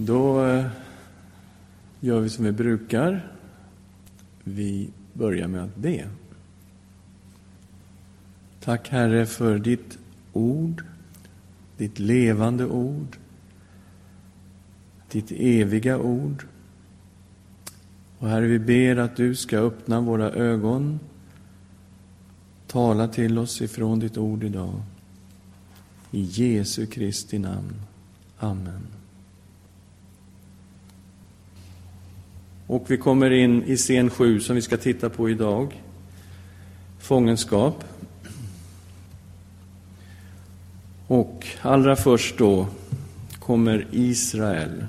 Då eh, gör vi som vi brukar. Vi börjar med att be. Tack Herre för ditt ord, ditt levande ord, ditt eviga ord. Och Herre, vi ber att du ska öppna våra ögon, tala till oss ifrån ditt ord idag. I Jesu Kristi namn. Amen. Och vi kommer in i scen 7 som vi ska titta på idag. Fångenskap. Och allra först då kommer Israel.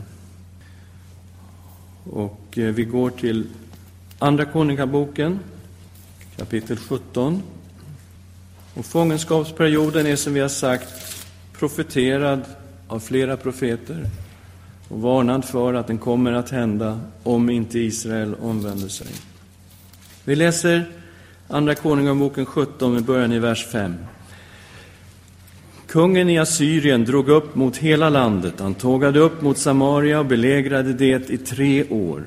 Och eh, vi går till Andra Konungaboken, kapitel 17. Och fångenskapsperioden är som vi har sagt profeterad av flera profeter och varnad för att den kommer att hända om inte Israel omvänder sig. Vi läser Andra Konungaboken 17 med början i vers 5. Kungen i Assyrien drog upp mot hela landet. Han tågade upp mot Samaria och belägrade det i tre år.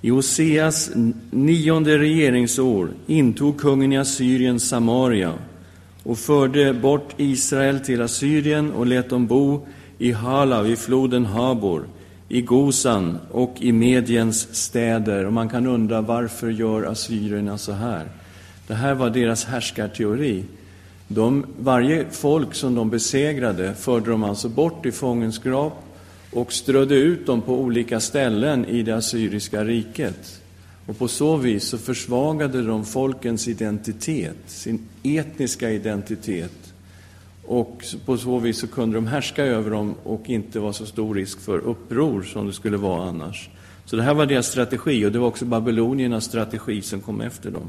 I Oseas nionde regeringsår intog kungen i Assyrien Samaria och förde bort Israel till Assyrien och lät dem bo i Hala vid floden Habor, i Gosan och i Mediens städer. Och man kan undra varför gör assyrierna så här? Det här var deras härskarteori. De, varje folk som de besegrade förde de alltså bort i fångenskap och strödde ut dem på olika ställen i det assyriska riket. Och på så vis så försvagade de folkens identitet, sin etniska identitet. Och på så vis så kunde de härska över dem och inte vara så stor risk för uppror som det skulle vara annars. Så det här var deras strategi och det var också babyloniernas strategi som kom efter dem.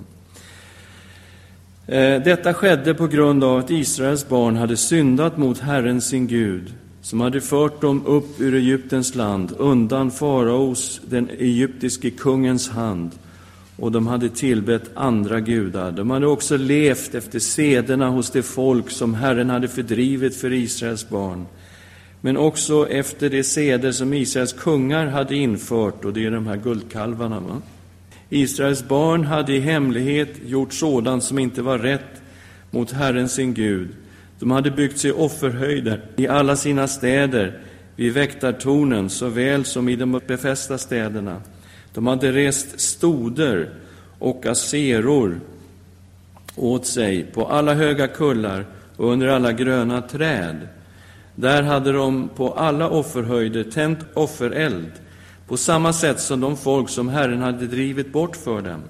Eh, detta skedde på grund av att Israels barn hade syndat mot Herren sin Gud, som hade fört dem upp ur Egyptens land, undan faraos, den egyptiske kungens hand, och de hade tillbett andra gudar. De hade också levt efter sederna hos det folk som Herren hade fördrivit för Israels barn, men också efter de seder som Israels kungar hade infört, och det är de här guldkalvarna. Va? Israels barn hade i hemlighet gjort sådant som inte var rätt mot Herren sin Gud. De hade byggt sig offerhöjder i alla sina städer, vid väktartornen såväl som i de befästa städerna. De hade rest stoder och aseror åt sig på alla höga kullar och under alla gröna träd. Där hade de på alla offerhöjder tänt offereld på samma sätt som de folk som Herren hade drivit bort för dem.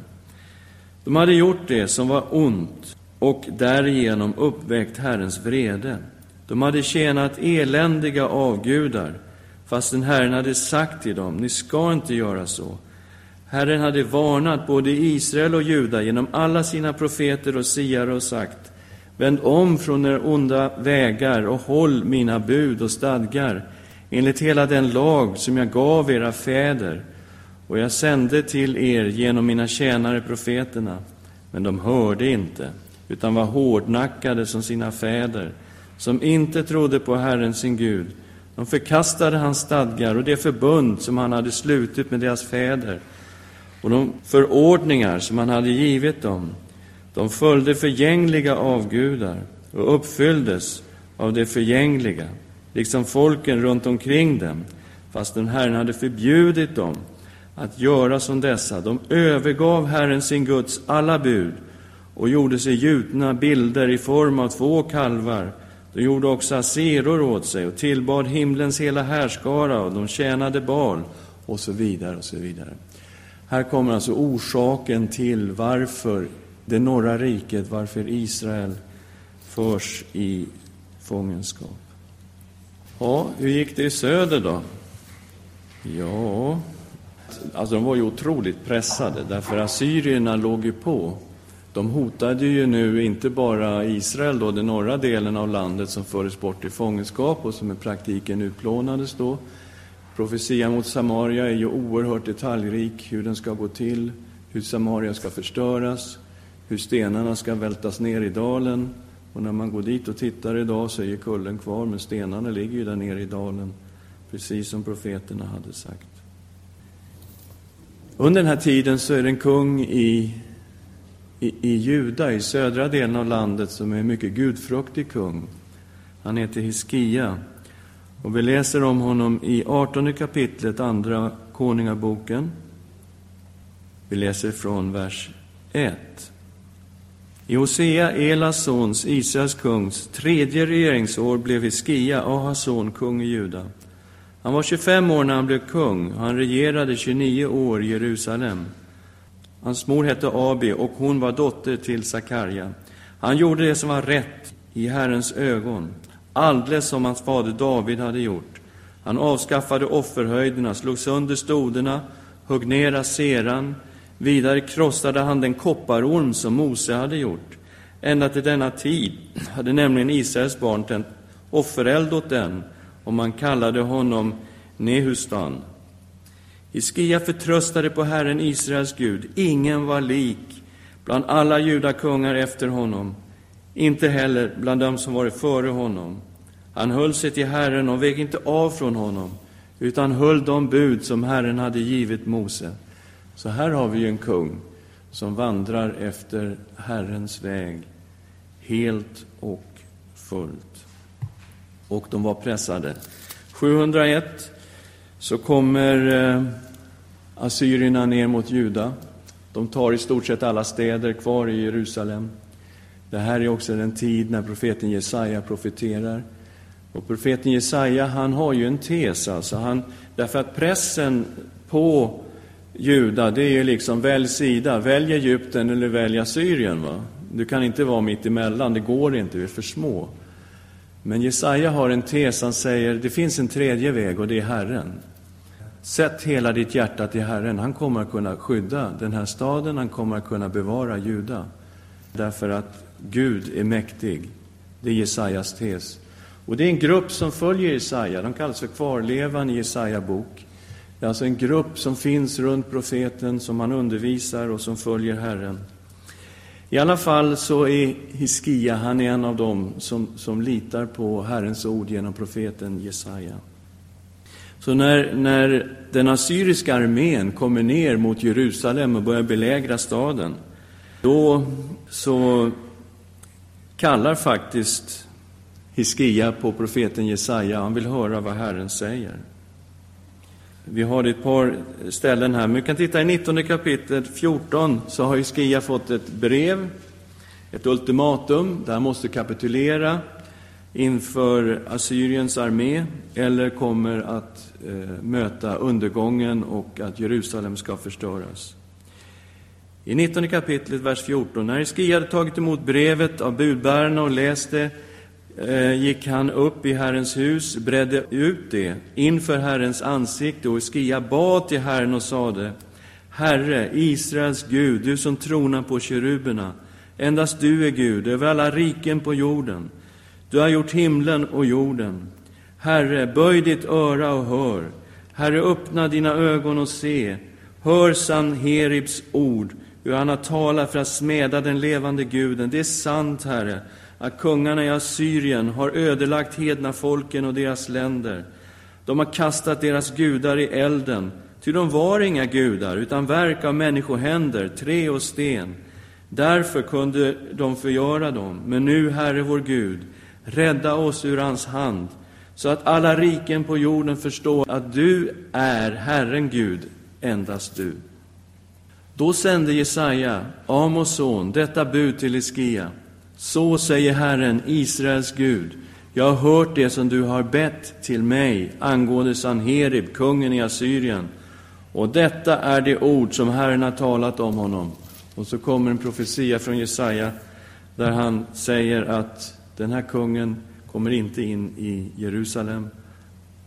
De hade gjort det som var ont och därigenom uppväckt Herrens vrede. De hade tjänat eländiga avgudar, fastän Herren hade sagt till dem, ni ska inte göra så. Herren hade varnat både Israel och Juda genom alla sina profeter och siare och sagt, vänd om från er onda vägar och håll mina bud och stadgar, enligt hela den lag som jag gav era fäder och jag sände till er genom mina tjänare profeterna. Men de hörde inte, utan var hårdnackade som sina fäder, som inte trodde på Herren sin Gud. De förkastade hans stadgar och det förbund som han hade slutit med deras fäder och de förordningar som han hade givit dem. De följde förgängliga avgudar och uppfylldes av det förgängliga liksom folken runt omkring dem, fastän Herren hade förbjudit dem att göra som dessa. De övergav Herren sin Guds alla bud och gjorde sig gjutna bilder i form av två kalvar. De gjorde också aseror åt sig och tillbad himlens hela härskara och de tjänade bal och så vidare och så vidare. Här kommer alltså orsaken till varför det norra riket, varför Israel förs i fångenskap. Ja, hur gick det i söder då? Ja, alltså de var ju otroligt pressade, därför assyrierna låg ju på. De hotade ju nu inte bara Israel, då, den norra delen av landet som fördes bort i fångenskap och som i praktiken utplånades då. Profetian mot Samaria är ju oerhört detaljrik, hur den ska gå till, hur Samaria ska förstöras, hur stenarna ska vältas ner i dalen, och när man går dit och tittar idag så är ju kullen kvar, men stenarna ligger ju där nere i dalen, precis som profeterna hade sagt. Under den här tiden så är det en kung i, i, i Juda, i södra delen av landet, som är en mycket gudfruktig kung. Han heter Hiskia. Och vi läser om honom i 18 kapitlet, Andra Konungaboken. Vi läser från vers 1. I Hosea, Elas sons, Israels kungs, tredje regeringsår blev Hiskia, Ahas son, kung i Juda. Han var 25 år när han blev kung, och han regerade 29 år i Jerusalem. Hans mor hette Abi, och hon var dotter till Sakarja. Han gjorde det som var rätt i Herrens ögon, alldeles som hans fader David hade gjort. Han avskaffade offerhöjderna, slog sönder stoderna, högg ner aseran, Vidare krossade han den kopparorm som Mose hade gjort. Ända till denna tid hade nämligen Israels barn tänt offereld åt den, och man kallade honom Nehustan. Hiskia förtröstade på Herren Israels Gud. Ingen var lik bland alla judakungar efter honom, inte heller bland dem som varit före honom. Han höll sig till Herren och vek inte av från honom, utan höll de bud som Herren hade givit Mose. Så här har vi ju en kung som vandrar efter Herrens väg helt och fullt. Och de var pressade. 701 så kommer eh, assyrierna ner mot Juda. De tar i stort sett alla städer kvar i Jerusalem. Det här är också den tid när profeten Jesaja profeterar. Och profeten Jesaja, han har ju en tes, alltså. Han, därför att pressen på Juda, det är ju liksom välj sida. Välj Egypten eller välj Assyrien. Va? Du kan inte vara mitt emellan, det går inte, vi är för små. Men Jesaja har en tes, han säger det finns en tredje väg och det är Herren. Sätt hela ditt hjärta till Herren. Han kommer att kunna skydda den här staden, han kommer att kunna bevara Juda. Därför att Gud är mäktig. Det är Jesajas tes. Och det är en grupp som följer Jesaja, de kallas för kvarlevan i Jesaja bok. Det är alltså en grupp som finns runt profeten, som han undervisar och som följer Herren. I alla fall så är Hiskia, han är en av dem som, som litar på Herrens ord genom profeten Jesaja. Så när, när den assyriska armén kommer ner mot Jerusalem och börjar belägra staden, då så kallar faktiskt Hiskia på profeten Jesaja. Han vill höra vad Herren säger. Vi har ett par ställen här, men vi kan titta i 19 kapitlet 14, så har Hiskia fått ett brev, ett ultimatum, där han måste kapitulera inför Assyriens armé, eller kommer att eh, möta undergången och att Jerusalem ska förstöras. I 19 kapitlet, vers 14, när Hiskia hade tagit emot brevet av budbärarna och läst det, eh, gick han upp i Herrens hus, bredde ut det inför Herrens ansikte och Skia bad till Herren och sade Herre, Israels Gud, du som tronar på keruberna, endast du är Gud över alla riken på jorden. Du har gjort himlen och jorden. Herre, böj ditt öra och hör. Herre, öppna dina ögon och se. Hör Sanheribs ord, hur han har talat för att smäda den levande guden. Det är sant, Herre, att kungarna i Assyrien har ödelagt hedna folken och deras länder. De har kastat deras gudar i elden, ty de var inga gudar, utan verk av människohänder, trä och sten. Därför kunde de förgöra dem. Men nu, Herre vår Gud, rädda oss ur hans hand, så att alla riken på jorden förstår att du är Herren Gud, endast du. Då sände Jesaja, Amos son, detta bud till Iskia. Så säger Herren, Israels Gud, jag har hört det som du har bett till mig angående Sanherib, kungen i Assyrien. Och detta är det ord som Herren har talat om honom. Och så kommer en profetia från Jesaja där han säger att den här kungen kommer inte in i Jerusalem.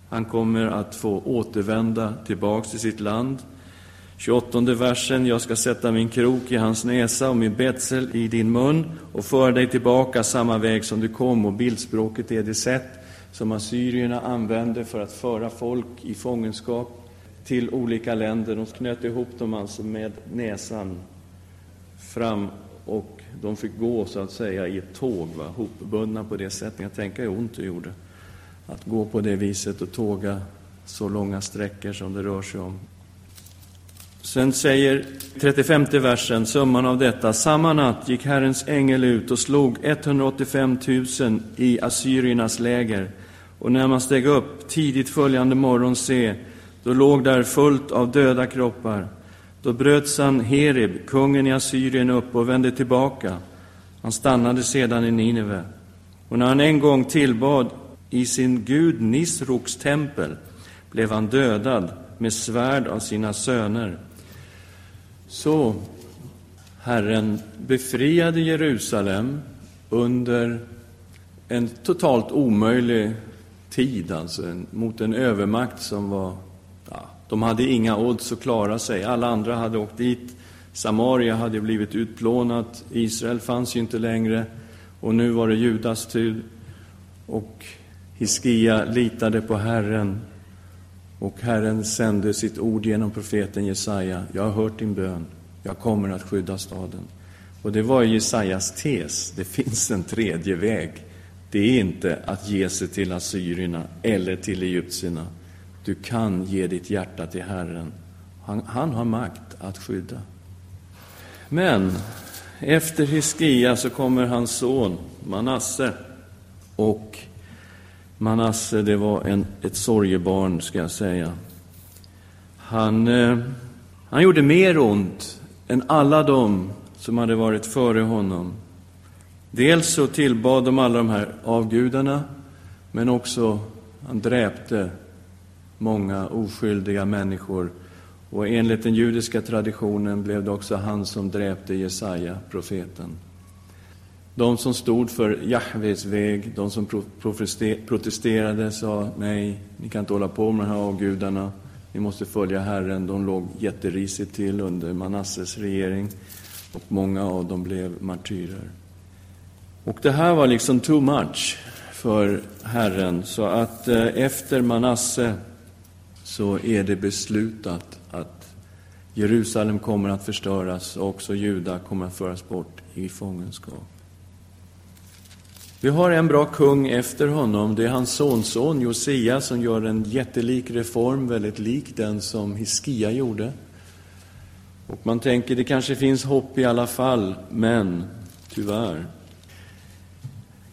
Han kommer att få återvända tillbaks till sitt land. 28 versen, jag ska sätta min krok i hans näsa och min betsel i din mun och föra dig tillbaka samma väg som du kom. Och bildspråket är det sätt som assyrierna använde för att föra folk i fångenskap till olika länder. De knöt ihop dem alltså med näsan fram och de fick gå så att säga i ett tåg, va? hopbundna på det sättet. Jag tänker hur ont det gjorde att gå på det viset och tåga så långa sträckor som det rör sig om. Sen säger 35 versen, summan av detta. Samma natt gick Herrens ängel ut och slog 185 000 i assyriernas läger. Och när man steg upp tidigt följande morgon, se, då låg där fullt av döda kroppar. Då bröt Sanherib, kungen i Assyrien, upp och vände tillbaka. Han stannade sedan i Nineve. Och när han en gång tillbad i sin gud Nisroks tempel blev han dödad med svärd av sina söner. Så Herren befriade Jerusalem under en totalt omöjlig tid, alltså mot en övermakt som var... Ja, de hade inga odds att klara sig. Alla andra hade åkt dit. Samaria hade blivit utplånat. Israel fanns ju inte längre. Och nu var det Judas tur. Och Hiskia litade på Herren och Herren sände sitt ord genom profeten Jesaja. Jag har hört din bön. Jag kommer att skydda staden. Och det var Jesajas tes. Det finns en tredje väg. Det är inte att ge sig till assyrierna eller till egyptierna. Du kan ge ditt hjärta till Herren. Han, han har makt att skydda. Men efter Hiskia så kommer hans son Manasse. Och Manasse, det var en, ett sorgebarn, ska jag säga. Han, eh, han gjorde mer ont än alla de som hade varit före honom. Dels så tillbad de alla de här avgudarna, men också han dräpte många oskyldiga människor. Och enligt den judiska traditionen blev det också han som dräpte Jesaja, profeten. De som stod för Jahves väg, de som protesterade, sa nej, ni kan inte hålla på med de här avgudarna, ni måste följa Herren. De låg jätterisigt till under Manasses regering och många av dem blev martyrer. Och det här var liksom too much för Herren, så att eh, efter Manasse så är det beslutat att Jerusalem kommer att förstöras och också Juda kommer att föras bort i fångenskap. Vi har en bra kung efter honom. Det är hans sonson Josia som gör en jättelik reform, väldigt lik den som Hiskia gjorde. Och man tänker det kanske finns hopp i alla fall, men tyvärr.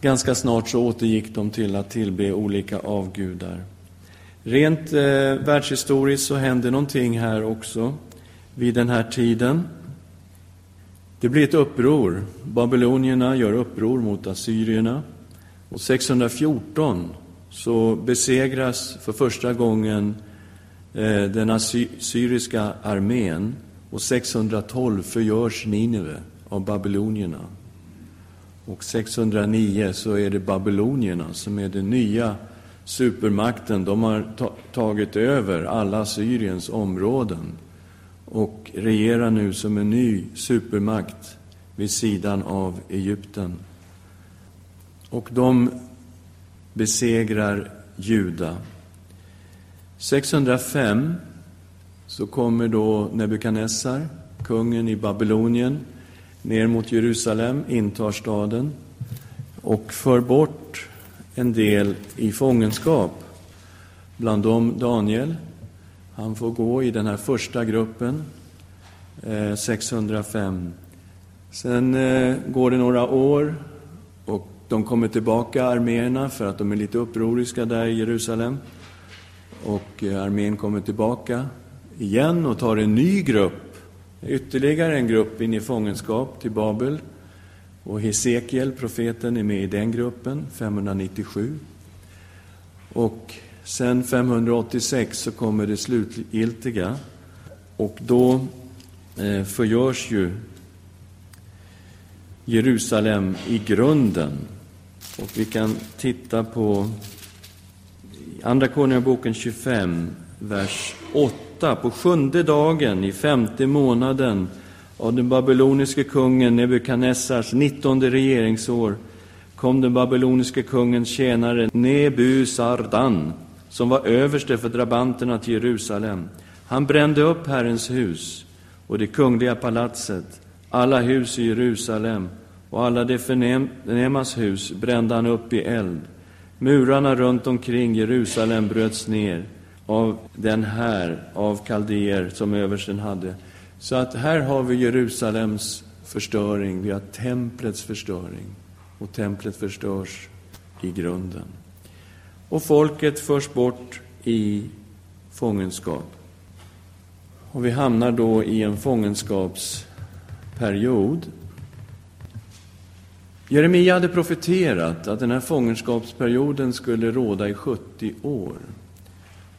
Ganska snart så återgick de till att tillbe olika avgudar. Rent eh, världshistoriskt så hände någonting här också vid den här tiden. Det blir ett uppror. Babylonierna gör uppror mot assyrierna. Och 614 så besegras för första gången eh, den assyriska armén och 612 förgörs Nineve av babylonierna. Och 609 så är det babylonierna som är den nya supermakten. De har tagit över alla Syriens områden och regerar nu som en ny supermakt vid sidan av Egypten. Och de besegrar Juda. 605 så kommer då Nebukadnessar, kungen i Babylonien, ner mot Jerusalem, intar staden och för bort en del i fångenskap. Bland dem Daniel, han får gå i den här första gruppen, eh, 605. Sen eh, går det några år och de kommer tillbaka, arméerna, för att de är lite upproriska där i Jerusalem. Och eh, armén kommer tillbaka igen och tar en ny grupp, ytterligare en grupp in i fångenskap till Babel. Och Hesekiel, profeten, är med i den gruppen, 597. Och Sen 586 så kommer det slutgiltiga och då eh, förgörs ju Jerusalem i grunden. Och vi kan titta på Andra Konungaboken 25, vers 8. På sjunde dagen i femte månaden av den babyloniske kungen Nebukadnessars nittonde regeringsår kom den babyloniske kungens tjänare Nebusardan som var överste för drabanterna till Jerusalem. Han brände upp Herrens hus och det kungliga palatset, alla hus i Jerusalem och alla de förnämas hus brände han upp i eld. Murarna runt omkring Jerusalem bröts ner av den här av kaldéer som översten hade. Så att här har vi Jerusalems förstöring, vi har templets förstöring. Och templet förstörs i grunden. Och folket förs bort i fångenskap. Och vi hamnar då i en fångenskapsperiod. Jeremia hade profeterat att den här fångenskapsperioden skulle råda i 70 år.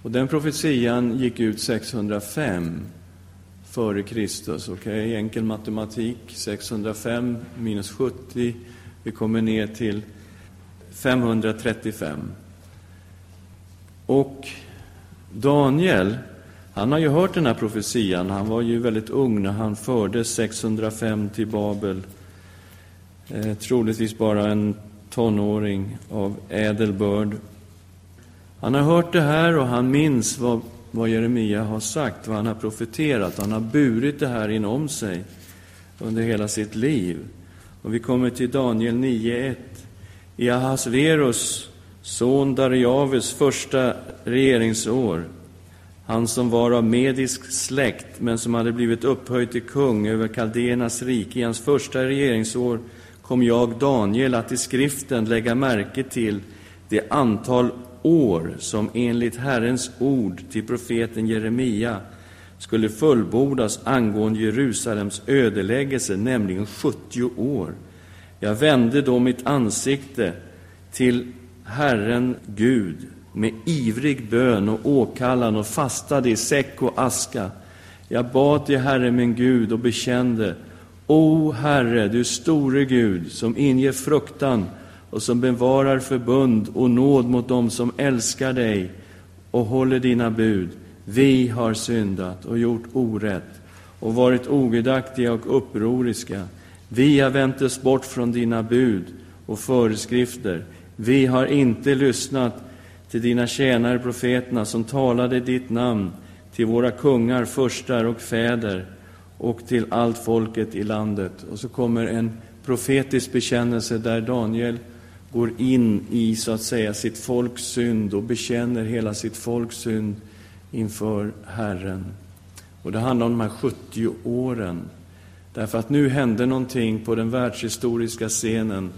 Och den profetian gick ut 605 före Kristus. Okay? Enkel matematik, 605 minus 70, vi kommer ner till 535. Och Daniel, han har ju hört den här profetian. Han var ju väldigt ung när han fördes 605 till Babel. Eh, troligtvis bara en tonåring av ädel börd. Han har hört det här och han minns vad, vad Jeremia har sagt, vad han har profeterat. Han har burit det här inom sig under hela sitt liv. Och vi kommer till Daniel 9.1. I Ahasverus son Dariaves första regeringsår, han som var av medisk släkt men som hade blivit upphöjd till kung över kaldéernas rike, i hans första regeringsår kom jag, Daniel, att i skriften lägga märke till det antal år som enligt Herrens ord till profeten Jeremia skulle fullbordas angående Jerusalems ödeläggelse, nämligen 70 år. Jag vände då mitt ansikte till Herren Gud med ivrig bön och åkallan och fastade i säck och aska. Jag bad till Herre min Gud och bekände, O Herre, du store Gud, som inger fruktan och som bevarar förbund och nåd mot dem som älskar dig och håller dina bud. Vi har syndat och gjort orätt och varit ogudaktiga och upproriska. Vi har vänt oss bort från dina bud och föreskrifter. Vi har inte lyssnat till dina tjänare profeterna som talade ditt namn till våra kungar, förstar och fäder och till allt folket i landet. Och så kommer en profetisk bekännelse där Daniel går in i så att säga sitt folks synd och bekänner hela sitt folks synd inför Herren. Och det handlar om de här 70 åren. Därför att nu hände någonting på den världshistoriska scenen.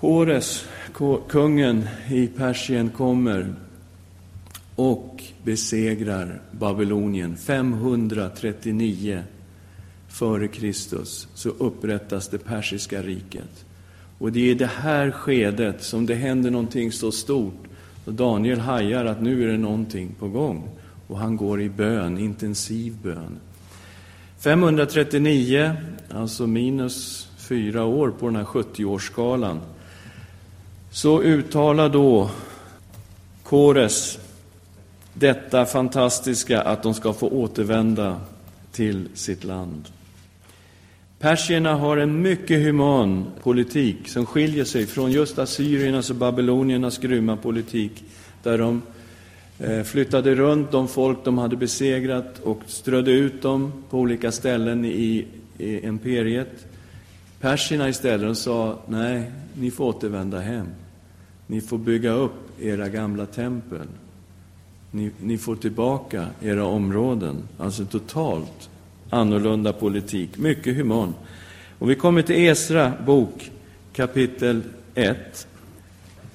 Kores, kungen i Persien, kommer och besegrar Babylonien 539 före Kristus så upprättas det persiska riket. Och det är i det här skedet som det händer någonting så stort. Och Daniel hajar att nu är det någonting på gång. Och han går i bön, intensiv bön. 539, alltså minus fyra år på den här 70-årsskalan, så uttalar då Kores detta fantastiska att de ska få återvända till sitt land. Persierna har en mycket human politik som skiljer sig från just assyriernas och babyloniernas grymma politik, där de eh, flyttade runt de folk de hade besegrat och strödde ut dem på olika ställen i, i imperiet. Perserna istället och sa, nej, ni får återvända hem. Ni får bygga upp era gamla tempel. Ni, ni får tillbaka era områden. Alltså totalt annorlunda politik, mycket human. Och vi kommer till Esra bok, kapitel 1.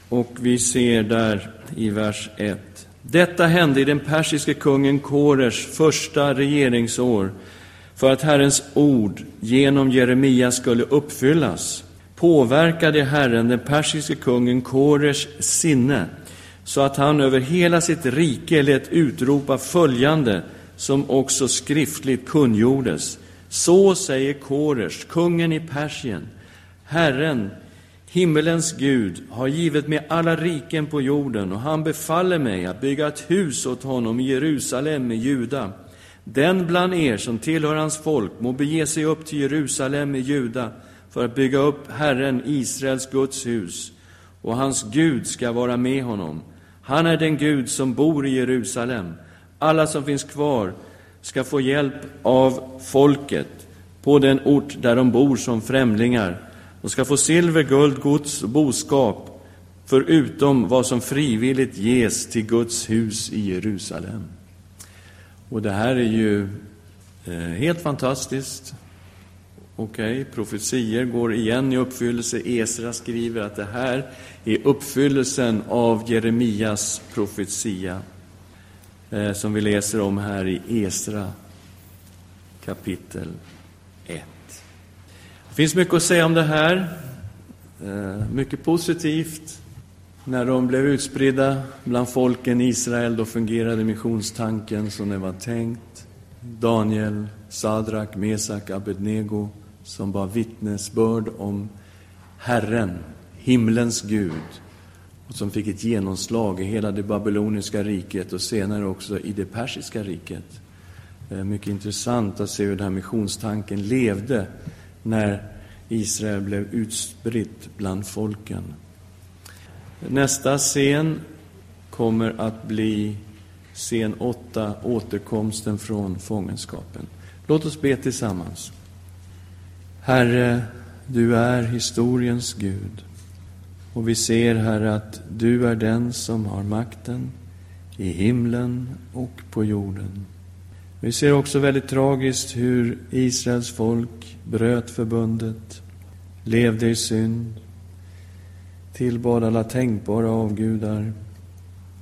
Och vi ser där i vers 1. Detta hände i den persiske kungen Kores första regeringsår för att Herrens ord genom Jeremia skulle uppfyllas påverkade Herren den persiske kungen Kores sinne så att han över hela sitt rike lät utropa följande som också skriftligt kungjordes. Så säger Kores, kungen i Persien, Herren, himmelens Gud, har givit mig alla riken på jorden och han befaller mig att bygga ett hus åt honom i Jerusalem i Juda. Den bland er som tillhör hans folk må bege sig upp till Jerusalem i Juda för att bygga upp Herren, Israels Guds hus, och hans Gud ska vara med honom. Han är den Gud som bor i Jerusalem. Alla som finns kvar ska få hjälp av folket på den ort där de bor som främlingar. De ska få silver, guld, gods och boskap förutom vad som frivilligt ges till Guds hus i Jerusalem. Och det här är ju eh, helt fantastiskt. Okej, okay, profetier går igen i uppfyllelse. Esra skriver att det här är uppfyllelsen av Jeremias profetia, eh, som vi läser om här i Esra kapitel 1. Det finns mycket att säga om det här. Eh, mycket positivt. När de blev utspridda bland folken i Israel, då fungerade missionstanken som det var tänkt. Daniel, Sadrak, Mesak, Abednego som var vittnesbörd om Herren, himlens Gud, och som fick ett genomslag i hela det babyloniska riket och senare också i det persiska riket. Mycket intressant att se hur den här missionstanken levde när Israel blev utspritt bland folken. Nästa scen kommer att bli scen 8, återkomsten från fångenskapen. Låt oss be tillsammans. Herre, du är historiens Gud. Och vi ser, Herre, att du är den som har makten i himlen och på jorden. Vi ser också väldigt tragiskt hur Israels folk bröt förbundet, levde i synd, tillbad alla tänkbara avgudar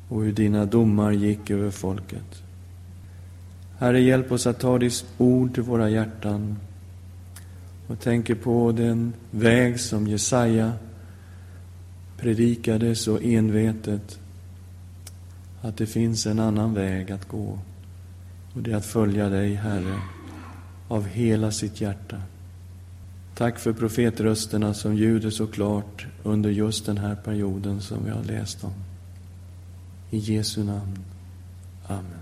och hur dina domar gick över folket. Herre, hjälp oss att ta ditt ord till våra hjärtan och tänker på den väg som Jesaja predikade så envetet att det finns en annan väg att gå. Och det är att följa dig, Herre, av hela sitt hjärta. Tack för profetrösterna som ljuder så klart under just den här perioden som vi har läst om. I Jesu namn. Amen.